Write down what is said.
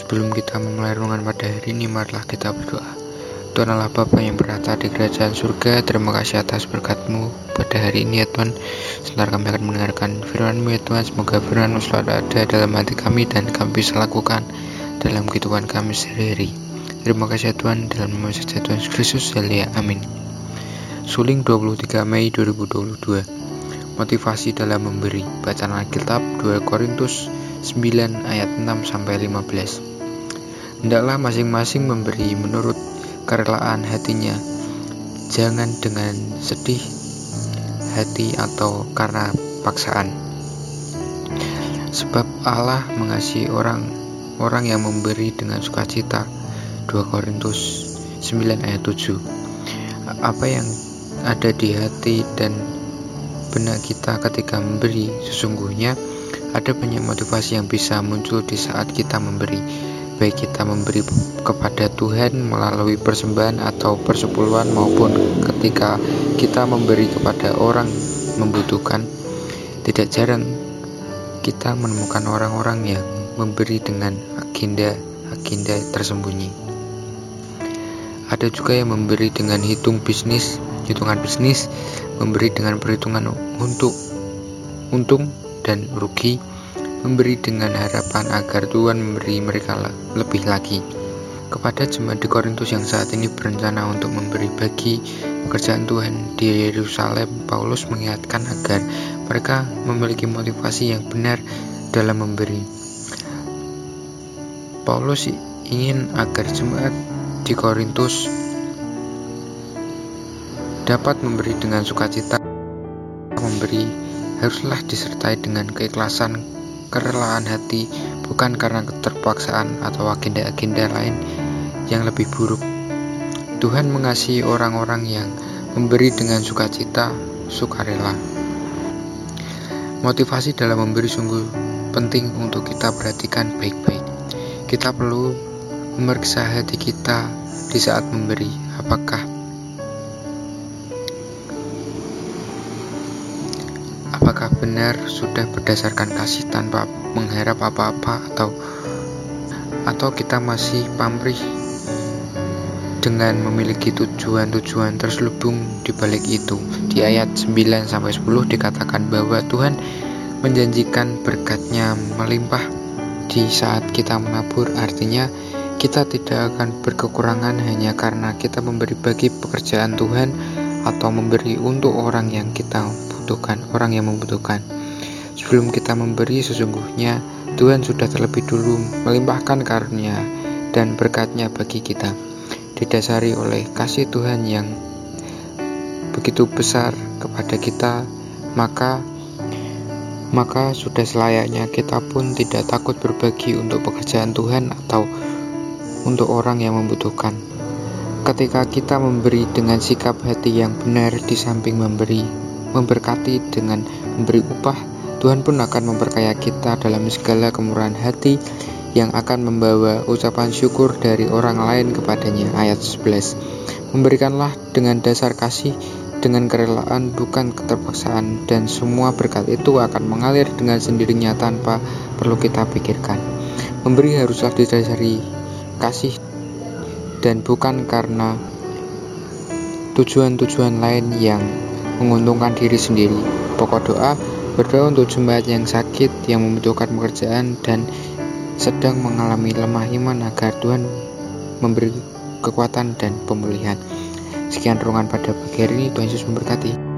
Sebelum kita memulai renungan pada hari ini, marilah kita berdoa. Tuhan Allah Bapa yang berada di kerajaan surga, terima kasih atas berkatmu pada hari ini ya Tuhan. Sebentar kami akan mendengarkan firman-Mu ya Tuhan. Semoga firman-Mu selalu ada dalam hati kami dan kami bisa lakukan dalam kehidupan kami sehari-hari. Terima kasih ya Tuhan, dalam nama saja Tuhan Kristus, ya amin. Suling 23 Mei 2022 Motivasi dalam memberi. Bacaan Alkitab 2 Korintus 9 ayat 6 sampai 15. Hendaklah masing-masing memberi menurut kerelaan hatinya. Jangan dengan sedih hati atau karena paksaan. Sebab Allah mengasihi orang orang yang memberi dengan sukacita. 2 Korintus 9 ayat 7. Apa yang ada di hati dan benak kita ketika memberi, sesungguhnya ada banyak motivasi yang bisa muncul di saat kita memberi. Baik kita memberi kepada Tuhan melalui persembahan atau persepuluhan maupun ketika kita memberi kepada orang membutuhkan. Tidak jarang kita menemukan orang-orang yang memberi dengan agenda-agenda tersembunyi. Ada juga yang memberi dengan hitung bisnis hitungan bisnis, memberi dengan perhitungan untuk untung dan rugi, memberi dengan harapan agar Tuhan memberi mereka lebih lagi. Kepada jemaat di Korintus yang saat ini berencana untuk memberi bagi pekerjaan Tuhan di Yerusalem, Paulus mengingatkan agar mereka memiliki motivasi yang benar dalam memberi. Paulus ingin agar jemaat di Korintus dapat memberi dengan sukacita. Memberi haruslah disertai dengan keikhlasan, kerelaan hati, bukan karena keterpaksaan atau agenda-agenda lain yang lebih buruk. Tuhan mengasihi orang-orang yang memberi dengan sukacita, sukarela. Motivasi dalam memberi sungguh penting untuk kita perhatikan baik-baik. Kita perlu memeriksa hati kita di saat memberi, apakah benar sudah berdasarkan kasih tanpa mengharap apa-apa atau atau kita masih pamrih dengan memiliki tujuan-tujuan terselubung di balik itu. Di ayat 9 sampai 10 dikatakan bahwa Tuhan menjanjikan berkatnya melimpah di saat kita menabur. Artinya kita tidak akan berkekurangan hanya karena kita memberi bagi pekerjaan Tuhan atau memberi untuk orang yang kita membutuhkan, orang yang membutuhkan. Sebelum kita memberi, sesungguhnya Tuhan sudah terlebih dulu melimpahkan karunia dan berkatnya bagi kita, didasari oleh kasih Tuhan yang begitu besar kepada kita, maka maka sudah selayaknya kita pun tidak takut berbagi untuk pekerjaan Tuhan atau untuk orang yang membutuhkan. Ketika kita memberi dengan sikap hati yang benar di samping memberi, memberkati dengan memberi upah, Tuhan pun akan memperkaya kita dalam segala kemurahan hati yang akan membawa ucapan syukur dari orang lain kepadanya. Ayat 11 Memberikanlah dengan dasar kasih, dengan kerelaan, bukan keterpaksaan, dan semua berkat itu akan mengalir dengan sendirinya tanpa perlu kita pikirkan. Memberi haruslah didasari kasih dan bukan karena tujuan-tujuan lain yang menguntungkan diri sendiri. Pokok doa, berdoa untuk jemaat yang sakit, yang membutuhkan pekerjaan, dan sedang mengalami lemah iman agar Tuhan memberi kekuatan dan pemulihan. Sekian ruangan pada pagi hari ini, Tuhan Yesus memberkati.